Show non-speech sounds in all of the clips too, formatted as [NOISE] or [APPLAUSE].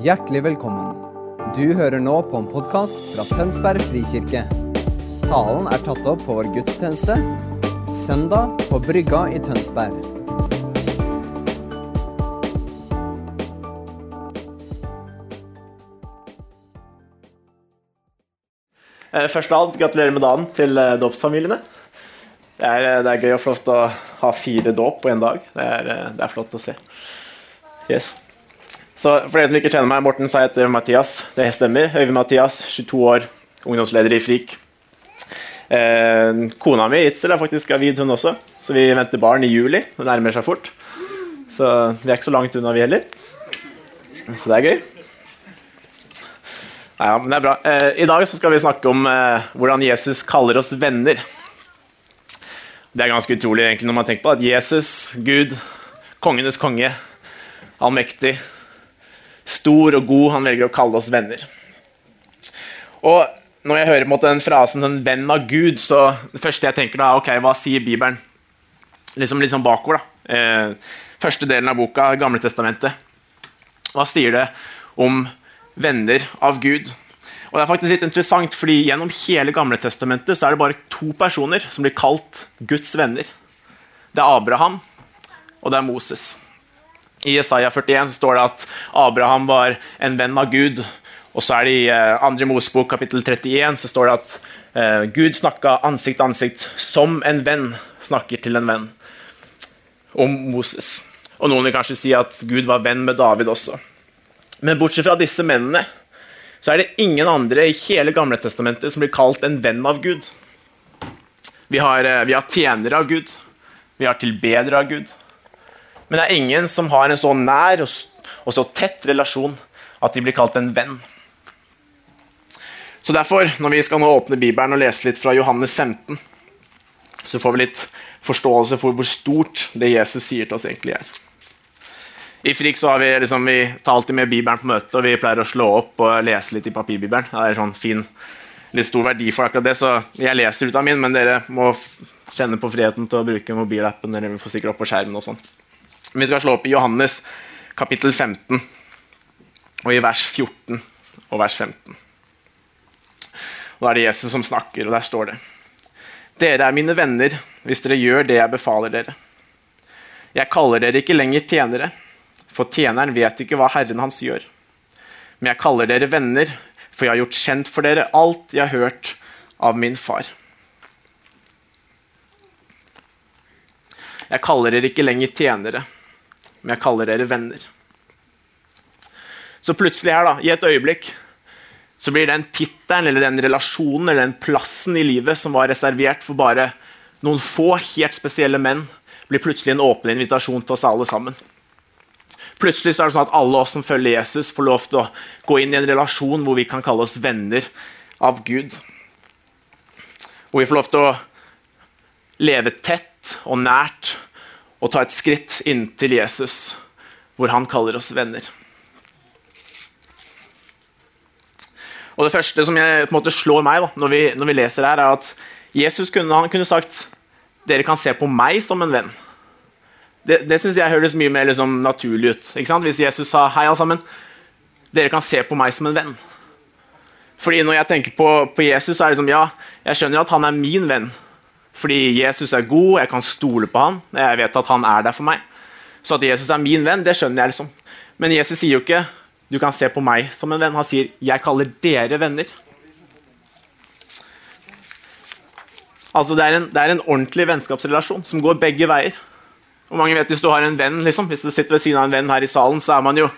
Hjertelig velkommen. Du hører nå på en podkast fra Tønsberg frikirke. Talen er tatt opp på vår gudstjeneste søndag på Brygga i Tønsberg. Eh, Først av alt, gratulerer med dagen til eh, dåpsfamiliene. Det eh, det er gøy og flott å ha fire dåp på én dag. Det er, det er flott å se. Yes. Så For dere som ikke kjenner meg, Morten sa jeg heter Mathias. Det stemmer. Øyvind Mathias, 22 år, ungdomsleder i FRIK. Eh, kona mi, Itzel, er faktisk gravid, hun også. Så vi venter barn i juli. Det nærmer seg fort. Så vi er ikke så langt unna, vi heller. Så det er gøy. Ja, men det er bra. Eh, I dag så skal vi snakke om eh, hvordan Jesus kaller oss venner. Det er ganske utrolig egentlig når man tenker på at Jesus, Gud, kongenes konge, allmektig, stor og god, han velger å kalle oss venner. Og når jeg hører på den frasen 'en venn av Gud', så det første jeg tenker da, ok, hva sier Bibelen? Liksom, liksom bakover, da. Eh, første delen av boka, Gamle testamentet. Hva sier det om venner av Gud. Og det er faktisk litt interessant, fordi Gjennom hele Gamle testamentet så er det bare to personer som blir kalt Guds venner. Det er Abraham, og det er Moses. I Jesaja 41 så står det at Abraham var en venn av Gud. Og så er det i eh, andre Mosebok kapittel 31 så står det at eh, Gud snakka ansikt til ansikt som en venn snakker til en venn. Om Moses. Og noen vil kanskje si at Gud var venn med David også. Men bortsett fra disse mennene så er det ingen andre i hele Gamle testamentet som blir kalt en venn av Gud. Vi har, eh, vi har tjenere av Gud, vi har tilbedere av Gud. Men det er ingen som har en så nær og, så tett relasjon at de blir kalt en venn. Så derfor, når vi skal nå åpne Bibelen og lese litt fra Johannes 15, så får vi litt forståelse for hvor stort det Jesus sier til oss, egentlig er. I Frik så har vi, liksom, vi tar alltid med Bibelen på møte, og vi pleier å slå opp og lese litt i papirbibelen. Det er sånn fin, litt stor verdi for akkurat det, så jeg leser ut av min, men dere må kjenne på friheten til å bruke mobilappen. Dere får sikkert opp på skjermen og sånn. Vi skal slå opp i Johannes kapittel 15, og i vers 14 og vers 15. Og Da er det Jesus som snakker, og der står det Dere er mine venner hvis dere gjør det jeg befaler dere. Jeg kaller dere ikke lenger tjenere, for tjeneren vet ikke hva Herren hans gjør. Men jeg kaller dere venner, for jeg har gjort kjent for dere alt jeg har hørt av min far. Jeg kaller dere ikke lenger tjenere, men jeg kaller dere venner. Så plutselig her, da, i et øyeblikk, så blir den tittelen eller den relasjonen eller den plassen i livet som var reservert for bare noen få helt spesielle menn, blir plutselig en åpen invitasjon til oss alle sammen. Plutselig så er det sånn at alle oss som følger Jesus, får lov til å gå inn i en relasjon hvor vi kan kalle oss venner av Gud. Hvor vi får lov til å leve tett og nært og ta et skritt inntil Jesus, hvor han kaller oss venner. Og Det første som jeg, på en måte slår meg da, når vi, når vi leser her, er at Jesus kunne, han kunne sagt dere kan se på meg som en venn. Det, det synes jeg høres mye mer liksom, naturlig ut. Hvis Jesus sa hei, alle sammen, dere kan se på meg som en venn. Fordi Når jeg tenker på, på Jesus, så er det liksom, ja, jeg skjønner at han er min venn. Fordi Jesus er god, jeg kan stole på han, jeg vet at han er der for meg. Så at Jesus er min venn, det skjønner jeg. liksom. Men Jesus sier jo ikke du kan se på meg som en venn. Han sier jeg kaller dere venner. Altså Det er en, det er en ordentlig vennskapsrelasjon som går begge veier. Og mange vet Hvis du har en venn, liksom, hvis du sitter ved siden av en venn her i salen, så er man jo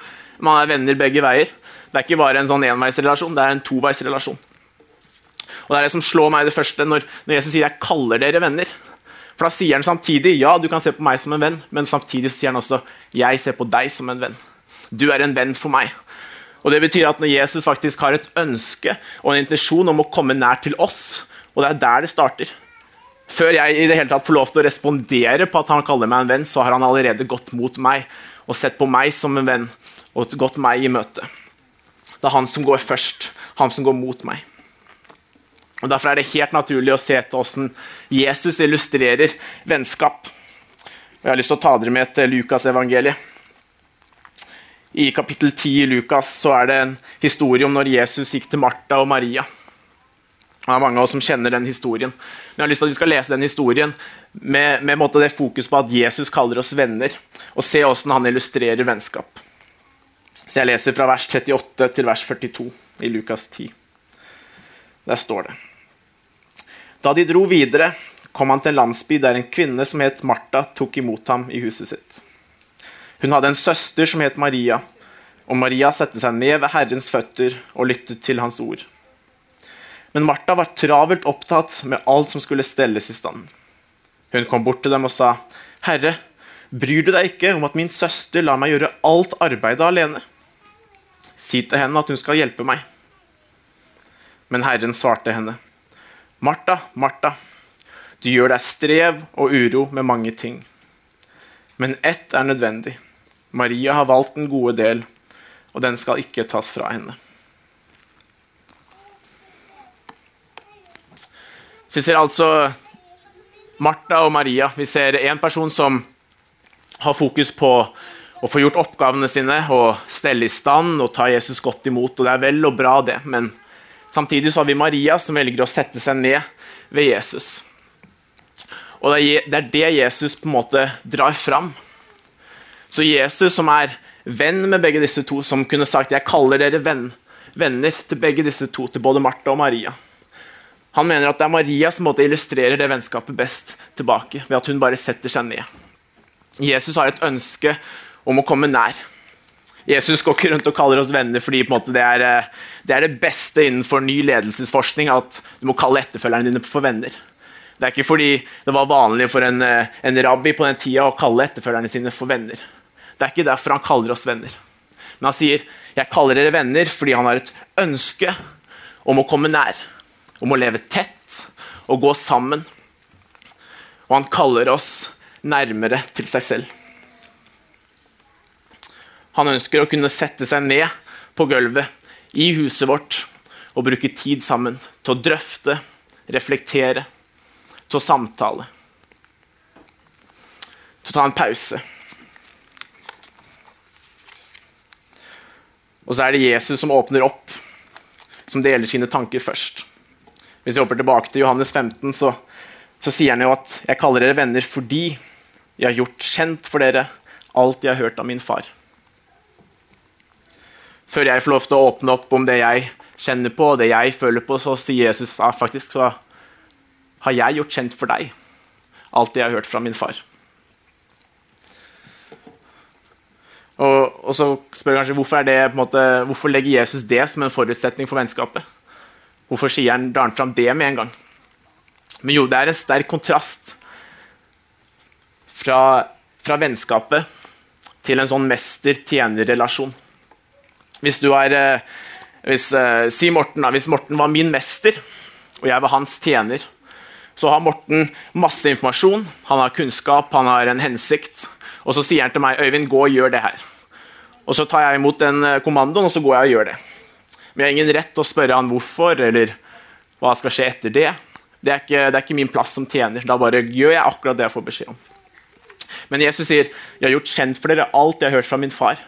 man er venner begge veier. Det er ikke bare en sånn enveisrelasjon, det er en toveisrelasjon. Og Det er det som slår meg det første når, når Jesus sier 'jeg kaller dere venner'. For Da sier han samtidig ja, du kan se på meg som en venn, men samtidig sier han også 'jeg ser på deg som en venn'. Du er en venn for meg. Og Det betyr at når Jesus faktisk har et ønske og en intensjon om å komme nær til oss, og det er der det starter før jeg i det hele tatt får lov til å respondere på at han kaller meg en venn, så har han allerede gått mot meg og sett på meg som en venn og gått meg i møte. Det er han som går først, han som går mot meg. Og Derfor er det helt naturlig å se til hvordan Jesus illustrerer vennskap. Og Jeg har lyst til å ta dere med til Lukas evangeliet. I kapittel 10 i Lukas så er det en historie om når Jesus gikk til Martha og Maria. Det er mange av oss som kjenner den historien. Men jeg har lyst til at vi skal lese den historien med, med det fokus på at Jesus kaller oss venner, og se hvordan han illustrerer vennskap. Så jeg leser fra vers 38 til vers 42 i Lukas 10. Der står det. Da de dro videre, kom han til en landsby der en kvinne som het Martha, tok imot ham i huset sitt. Hun hadde en søster som het Maria, og Maria satte seg ned ved Herrens føtter og lyttet til hans ord. Men Martha var travelt opptatt med alt som skulle stelles i stand. Hun kom bort til dem og sa, 'Herre, bryr du deg ikke om at min søster lar meg gjøre alt arbeidet alene?' Si til henne at hun skal hjelpe meg. Men Herren svarte henne, Martha, Martha, du gjør deg strev og uro med mange ting. Men ett er nødvendig. Maria har valgt den gode del, og den skal ikke tas fra henne. Så Vi ser altså Martha og Maria. Vi ser en person som har fokus på å få gjort oppgavene sine og stelle i stand og ta Jesus godt imot. og Det er vel og bra, det, men samtidig så har vi Maria som velger å sette seg ned ved Jesus. Og det er det Jesus på en måte drar fram. Så Jesus, som er venn med begge disse to, som kunne sagt 'Jeg kaller dere venn, venner til begge disse to', til både Martha og Maria. Han mener at det er Maria som måtte illustrerer det vennskapet best tilbake, ved at hun bare setter seg ned. Jesus har et ønske om å komme nær. Jesus går ikke rundt og kaller oss venner fordi det er, eh, det, er, det beste innenfor ny ledelsesforskning at du må kalle etterfølgerne dine for venner. Det er ikke fordi det var vanlig for en, eh, en rabbi på den tida å kalle etterfølgerne sine for venner. Det er ikke derfor han kaller oss venner. Men han sier jeg kaller dere venner fordi han har et ønske om å komme nær. Om å leve tett og gå sammen. Og han kaller oss nærmere til seg selv. Han ønsker å kunne sette seg ned på gulvet i huset vårt og bruke tid sammen til å drøfte, reflektere, til å samtale. Til å ta en pause. Og så er det Jesus som åpner opp, som deler sine tanker først. Hvis vi hopper tilbake til Johannes 15, så, så sier han jo at 'jeg kaller dere venner fordi jeg har gjort kjent for dere alt jeg har hørt av min far' før jeg får lov til å åpne opp om det jeg kjenner på, og det jeg føler på, så sier Jesus ja, faktisk så har jeg gjort kjent for deg alt det jeg har hørt fra min far. Og, og så spør jeg kanskje hvorfor, det, måte, hvorfor, legger Jesus det som en forutsetning for vennskapet? Hvorfor sier han drar fram det med en gang? Men jo, det er en sterk kontrast fra, fra vennskapet til en sånn mester-tjener-relasjon. Hvis du er eh, hvis, uh, Si Morten, da. Hvis Morten var min mester, og jeg var hans tjener, så har Morten masse informasjon, han har kunnskap, han har en hensikt. Og så sier han til meg 'Øyvind, gå og gjør det her'. Og så tar jeg imot den eh, kommandoen, og så går jeg og gjør det. Men jeg har ingen rett til å spørre han hvorfor, eller hva skal skje etter det. Det er, ikke, det er ikke min plass som tjener. Da bare gjør jeg akkurat det jeg får beskjed om. Men Jesus sier, 'Jeg har gjort kjent for dere alt jeg har hørt fra min far'.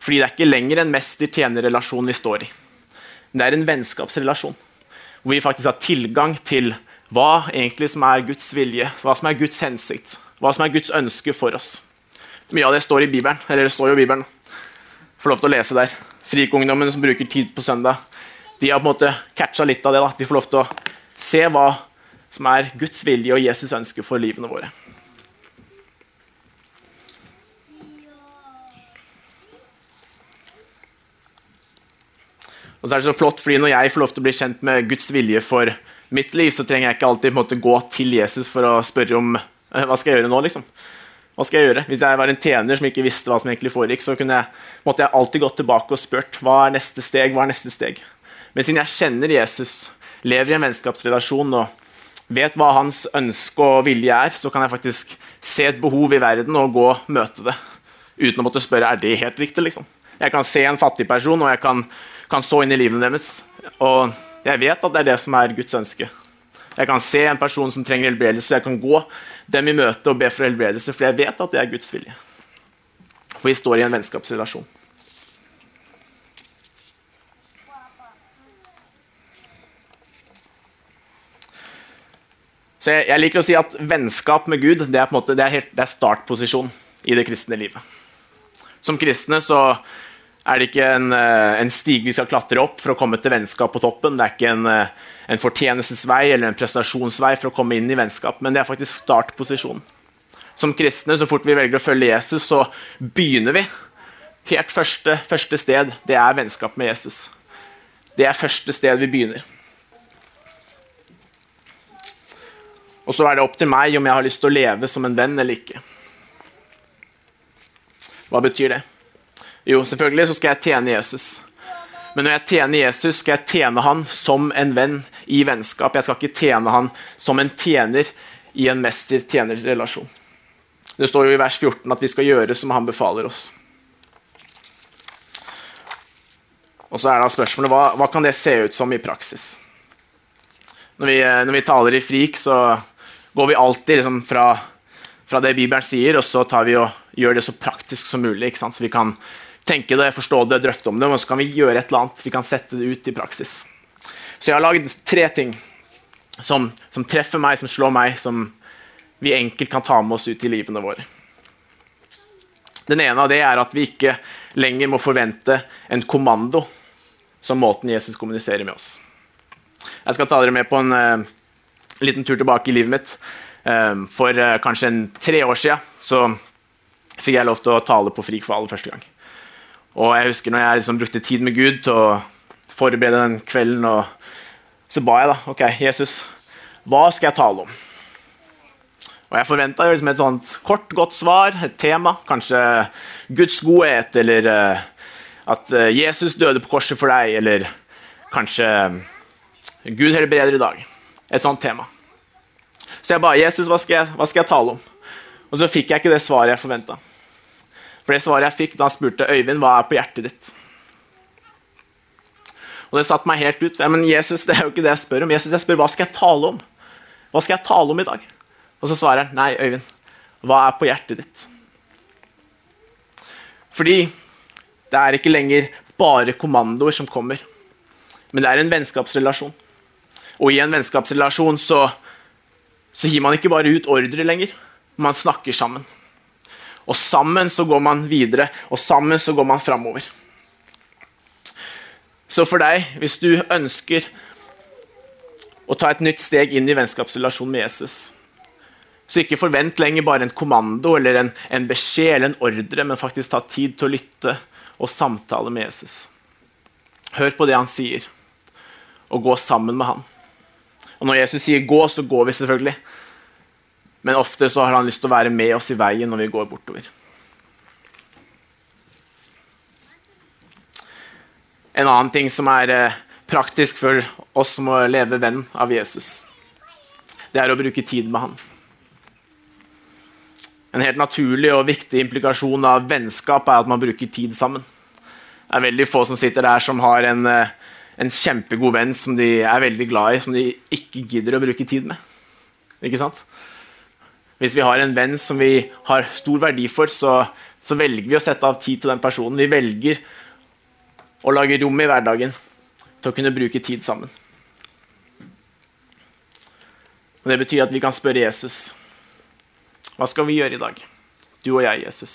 Fordi det er ikke lenger en mester-tjener-relasjon vi står i. Det er en vennskapsrelasjon. Hvor vi faktisk har tilgang til hva egentlig som er Guds vilje, hva som er Guds hensikt, hva som er Guds ønske for oss. Mye av det står i Bibelen. eller det står jo i Bibelen. Får lov til å lese der. Frikungdommen som bruker tid på søndag, de har på en måte catcha litt av det. da. De får lov til å se hva som er Guds vilje og Jesus ønske for livene våre. Og så er det så flott, fordi Når jeg får lov til å bli kjent med Guds vilje for mitt liv, så trenger jeg ikke alltid måte, gå til Jesus for å spørre om eh, hva skal jeg gjøre nå. liksom. Hva skal jeg gjøre? Hvis jeg var en tjener som ikke visste hva som egentlig foregikk, så jeg, måtte jeg alltid gått tilbake og spurt hva er neste steg. hva er neste steg? Men siden jeg kjenner Jesus, lever i en vennskapsrelasjon og vet hva hans ønske og vilje er, så kan jeg faktisk se et behov i verden og gå og møte det. Uten å måtte spørre er det helt riktig. liksom. Jeg kan se en fattig person, og jeg kan kan stå inn i livene deres. Og jeg vet at det er det som er Guds ønske. Jeg kan se en person som trenger helbredelse, og jeg kan gå dem i møte og be for helbredelse, for jeg vet at det er Guds vilje. For vi står i en vennskapsrelasjon. Så jeg, jeg, liker å si at vennskap med Gud det er, er, det er startposisjon i det kristne livet. Som kristne så er det ikke en, eh, en, stig vi skal klatre opp for å komme til vennskap på toppen. Det er ikke en, eh, en fortjenestesvei eller en prestasjonsvei for å komme inn i vennskap, men det er faktisk startposisjonen. Som kristne, så fort vi velger å følge Jesus, så begynner vi. Helt første, første sted, det er vennskap med Jesus. Det er første sted vi begynner. Og så er det opp til meg om jeg har lyst til å leve som en venn eller ikke. Hva betyr det? Jo, selvfølgelig så skal jeg tjene Jesus. Men når jeg tjener Jesus, skal jeg tjene han som en venn i vennskap. Jeg skal ikke tjene han som en tjener i en mester-tjener-relasjon. Det står jo i vers 14 at vi skal gjøre som han befaler oss. Og så er da spørsmålet hva, hva kan det se ut som i praksis? Når vi, når vi taler i frik, så går vi alltid liksom fra, fra, det Bibelen sier, og så tar vi og gjør det så praktisk som mulig. Så vi kan tenke det, forstå det, drøfte om det, og så kan vi gjøre et eller annet. Vi kan sette det ut i praksis. Så jeg har lagd tre ting som, som, treffer meg, som slår meg, som vi enkelt kan ta med oss ut i livene våre. Den ene av det er at vi ikke lenger må forvente en kommando som måten Jesus kommuniserer med oss. Jeg skal ta dere med på en uh, liten tur tilbake i livet mitt. Uh, for uh, kanskje en tre år siden så fikk jeg lov til å tale på Frik for aller første gang. Og jeg husker når jeg liksom brukte tid med Gud til å forberede den kvelden, så ba jeg da OK, Jesus, hva skal jeg tale om? Og Jeg forventa liksom et sånt kort, godt svar, et tema. Kanskje Guds godhet, eller uh, at uh, Jesus døde på korset for deg, eller kanskje Gud Gud helbreder i dag. Et sånt tema. Så jeg ba Jesus, hva skal jeg, hva skal jeg tale om? Og så fikk jeg ikke det svaret jeg forventa. For det svaret jeg fikk da han spurte Øyvind, hva er på hjertet ditt? Og det satte meg helt ut. Men Jesus, det er jo ikke det jeg spør om. Jesus, jeg spør hva skal jeg tale om? Hva skal jeg tale om i dag? Og så svarer han, nei, Øyvind, hva er på hjertet ditt? Fordi det er ikke lenger bare kommandoer som kommer, men det er en vennskapsrelasjon. Og i en vennskapsrelasjon så, så gir man ikke bare ut ordre lenger, man snakker sammen. Og sammen så går man videre, og sammen så går man framover. Så for deg, hvis du ønsker å ta et nytt steg inn i vennskapsrelasjonen med Jesus, så ikke forvent lenger bare en kommando eller en, en beskjed eller en ordre, men faktisk ta tid til å lytte og samtale med Jesus. Hør på det han sier, og gå sammen med han. Og Når Jesus sier 'gå', så går vi selvfølgelig. Men ofte så har han lyst til å være med oss i veien når vi går bortover. En annen ting som er eh, praktisk for oss som må leve venn av Jesus, det er å bruke tid med han. En helt naturlig og viktig implikasjon av vennskap er at man bruker tid sammen. Det er veldig få som sitter der som har en, eh, en kjempegod venn som de er veldig glad i, som de ikke gidder å bruke tid med. Ikke sant? Hvis vi har en venn som vi har stor verdi for, så, så, velger vi å sette av tid til den personen. Vi velger å lage rom i hverdagen til å kunne bruke tid sammen. Og Det betyr at vi kan spørre Jesus hva skal vi gjøre i dag, du og jeg, Jesus.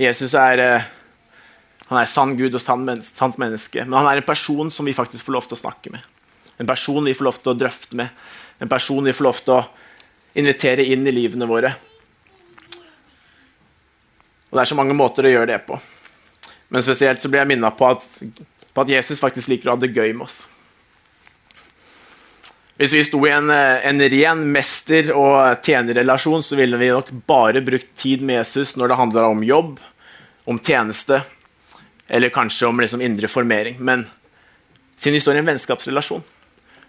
Jesus er, eh, han er sann Gud og sant menneske, men han er en person som vi faktisk får lov til å snakke med. En person vi får lov til å drøfte med. En person vi får lov til å invitere inn i livene våre. Og Det er så mange måter å gjøre det på. Men spesielt så blir jeg minna på, på, at Jesus faktisk liker å ha det gøy med oss. Hvis vi sto i en, en ren mester- og tjenerrelasjon, så ville vi nok bare brukt tid med Jesus når det handler om jobb, om tjeneste, eller kanskje om liksom indre formering. Men siden vi står i en vennskapsrelasjon,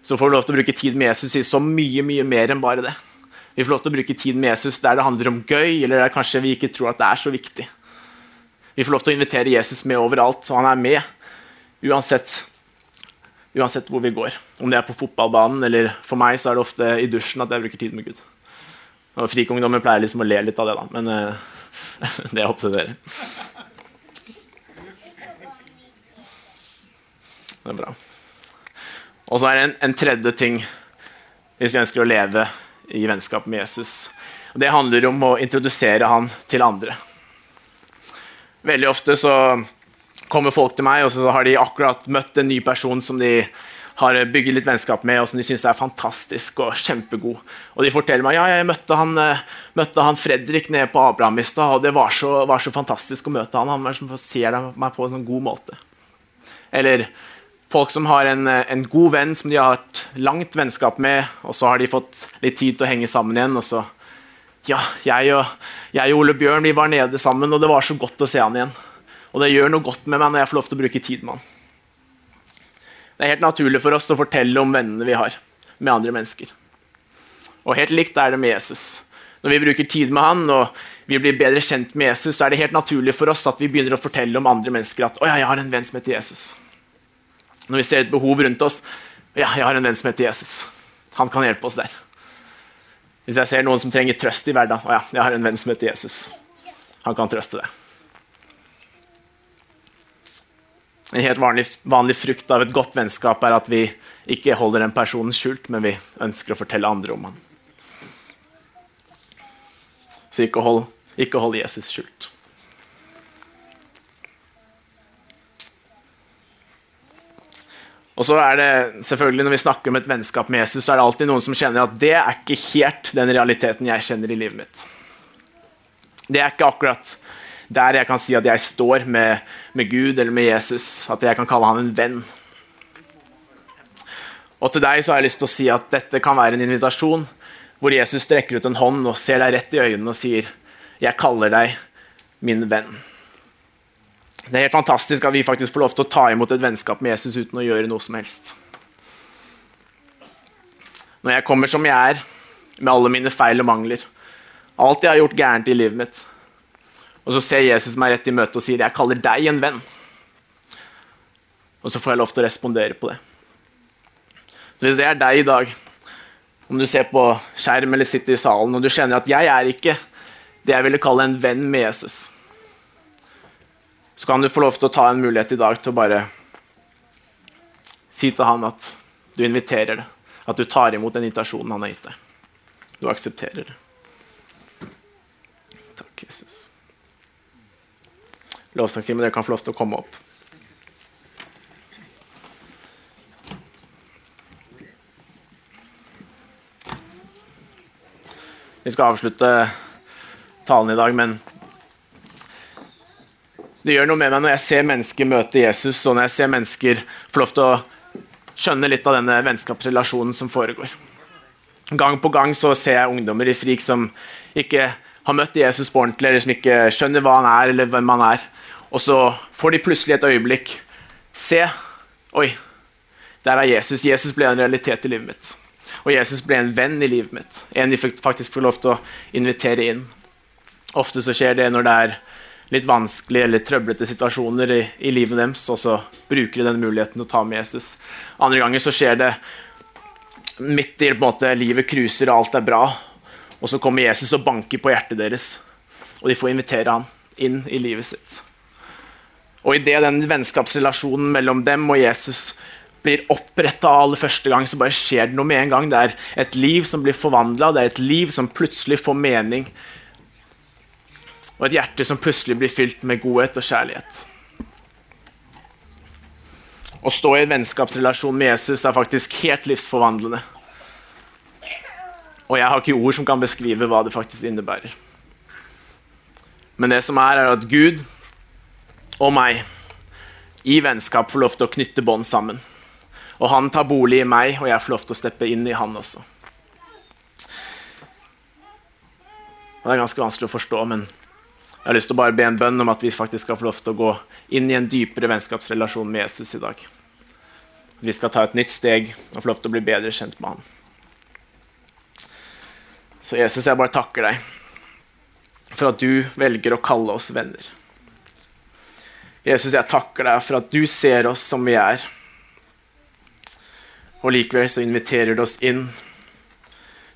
så får vi lov til å bruke tid med Jesus i så mye mye mer enn bare det. Vi får lov til å bruke tid med Jesus der det handler om gøy, eller der kanskje vi ikke tror at det er så viktig. Vi får lov til å invitere Jesus med overalt, og han er med uansett, uansett hvor vi går. Om det er på fotballbanen, eller for meg så er det ofte i dusjen at jeg bruker tid med Gud. Og Frikungdommen pleier liksom å le litt av det, da, men uh, [LAUGHS] det er opp til dere. Det er bra. Og så er det en, en, tredje ting hvis vi ønsker å leve i vennskap med Jesus. Og det handler om å introdusere han til andre. Veldig ofte så kommer folk til meg, og så har de akkurat møtt en ny person som de har bygget litt vennskap med, og som de syns er fantastisk og kjempegod. Og de forteller meg ja, jeg møtte han, eh, møtte han Fredrik nede på Abraham i stad, og det var så, var så, fantastisk å møte han. Han ser meg på en sånn god måte. Eller folk som har en, en, god venn som de har hatt langt vennskap med, og så har de fått litt tid til å henge sammen igjen. og så ja, jeg og, jeg og Ole Bjørn vi var nede sammen, og det var så godt å se han igjen. Og det gjør noe godt med meg når jeg får lov til å bruke tid med han. Det er helt naturlig for oss å fortelle om vennene vi har med andre mennesker. Og helt likt er det med Jesus. Når vi bruker tid med han og vi blir bedre kjent med Jesus, så er det helt naturlig for oss at vi begynner å fortelle om andre mennesker at å ja, jeg har en venn som heter Jesus. Når vi ser et behov rundt oss ja, jeg har en venn som heter Jesus. Han kan hjelpe oss der. Hvis jeg ser noen som trenger trøst i hverdagen å ja, jeg har en venn som heter Jesus. Han kan trøste deg. En helt vanlig, vanlig, frukt av et godt vennskap er at vi ikke holder den personen skjult, men vi ønsker å fortelle andre om han. Så ikke hold, ikke hold Jesus skjult. Og så er det selvfølgelig Når vi snakker om et vennskap med Jesus, så er det alltid noen som kjenner at det er ikke helt den realiteten jeg kjenner i livet mitt. Det er ikke akkurat der jeg kan si at jeg står med, med Gud eller med Jesus. At jeg kan kalle han en venn. Og til deg så har jeg lyst til å si at dette kan være en invitasjon hvor Jesus strekker ut en hånd og ser deg rett i øynene og sier, 'Jeg kaller deg min venn'. Det er helt fantastisk at vi faktisk får lov til å ta imot et vennskap med Jesus uten å gjøre noe som helst. Når jeg kommer som jeg er, med alle mine feil og mangler, alt jeg har gjort gærent i livet mitt, og så ser Jesus meg rett i møte og sier 'Jeg kaller deg en venn'. Og så får jeg lov til å respondere på det. Så hvis det er deg i dag, om du ser på skjerm eller sitter i salen, og du kjenner at 'jeg er ikke det jeg ville kalle en venn med Jesus', så kan du få lov til å ta en mulighet i dag til å bare si til han at du inviterer det. At du tar imot den invitasjonen han har gitt deg. Du aksepterer det. Takk, Jesus lovsangstimen. Dere kan få lov til å komme opp. Vi skal avslutte talen i dag, men det gjør noe med meg når jeg ser mennesker møte Jesus, og når jeg ser mennesker få lov til å skjønne litt av denne vennskapsrelasjonen som foregår. Gang på gang så ser jeg ungdommer i Frik som ikke har møtt Jesus på ordentlig, eller som ikke skjønner hva han er, eller hvem han er. Og så får de plutselig et øyeblikk se Oi, der er Jesus. Jesus ble en realitet i livet mitt. Og Jesus ble en venn i livet mitt. En de faktisk får lov til å invitere inn. Ofte så skjer det når det er litt vanskelige eller trøblete situasjoner i, i livet deres, og så bruker de den muligheten til å ta med Jesus. Andre ganger så skjer det midt i på en måte, livet cruiser og alt er bra, og så kommer Jesus og banker på hjertet deres, og de får invitere han inn i livet sitt. Og idet den vennskapsrelasjonen mellom dem og Jesus blir oppretta aller første gang, så bare skjer det noe med en gang. Det er et liv som blir forvandla, det er et liv som plutselig får mening. Og et hjerte som plutselig blir fylt med godhet og kjærlighet. Å stå i en vennskapsrelasjon med Jesus er faktisk helt livsforvandlende. Og jeg har ikke ord som kan beskrive hva det faktisk innebærer. Men det som er, er at Gud og meg i vennskap får lov til å knytte bånd sammen. Og han tar bolig i meg, og jeg får lov til å steppe inn i han også. Og Det er ganske vanskelig å forstå, men jeg har lyst til å bare be en bønn om at vi faktisk skal få lov til å gå inn i en dypere vennskapsrelasjon med Jesus i dag. Vi skal ta et nytt steg og få lov til å bli bedre kjent med han. Så Jesus, jeg bare takker deg for at du velger å kalle oss venner. Jesus, jeg takker deg for at du ser oss som vi er. Og likevel så inviterer du oss inn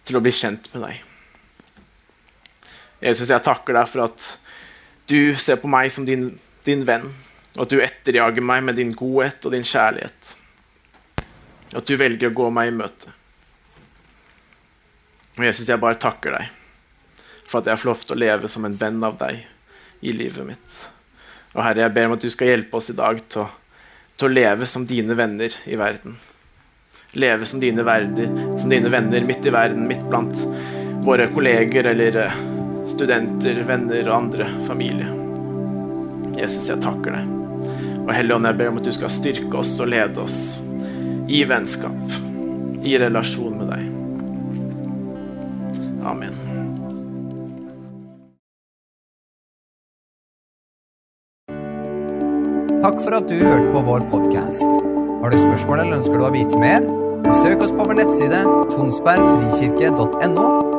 til å bli kjent med deg. Jesus, jeg takker deg for at du ser på meg som din, din venn, og at du etterjager meg med din godhet og din kjærlighet. At du velger å gå meg i møte. Og Jesus, jeg bare takker deg for at jeg får lov til å leve som en venn av deg i livet mitt. Og Herre, jeg ber om at du skal hjelpe oss i dag til å, til å leve som dine venner i verden. Leve som dine, verder, som dine venner midt i verden, midt blant våre kolleger eller eh, studenter, venner og andre familie. Jesus, jeg takker deg. Og Helligånd, jeg ber om at du skal styrke oss og lede oss i vennskap, i relasjon med deg. Amen. Takk for at du hørte på vår podkast. Har du spørsmål eller ønsker du å vite mer? Søk oss på vår nettside tonsbergfrikirke.no.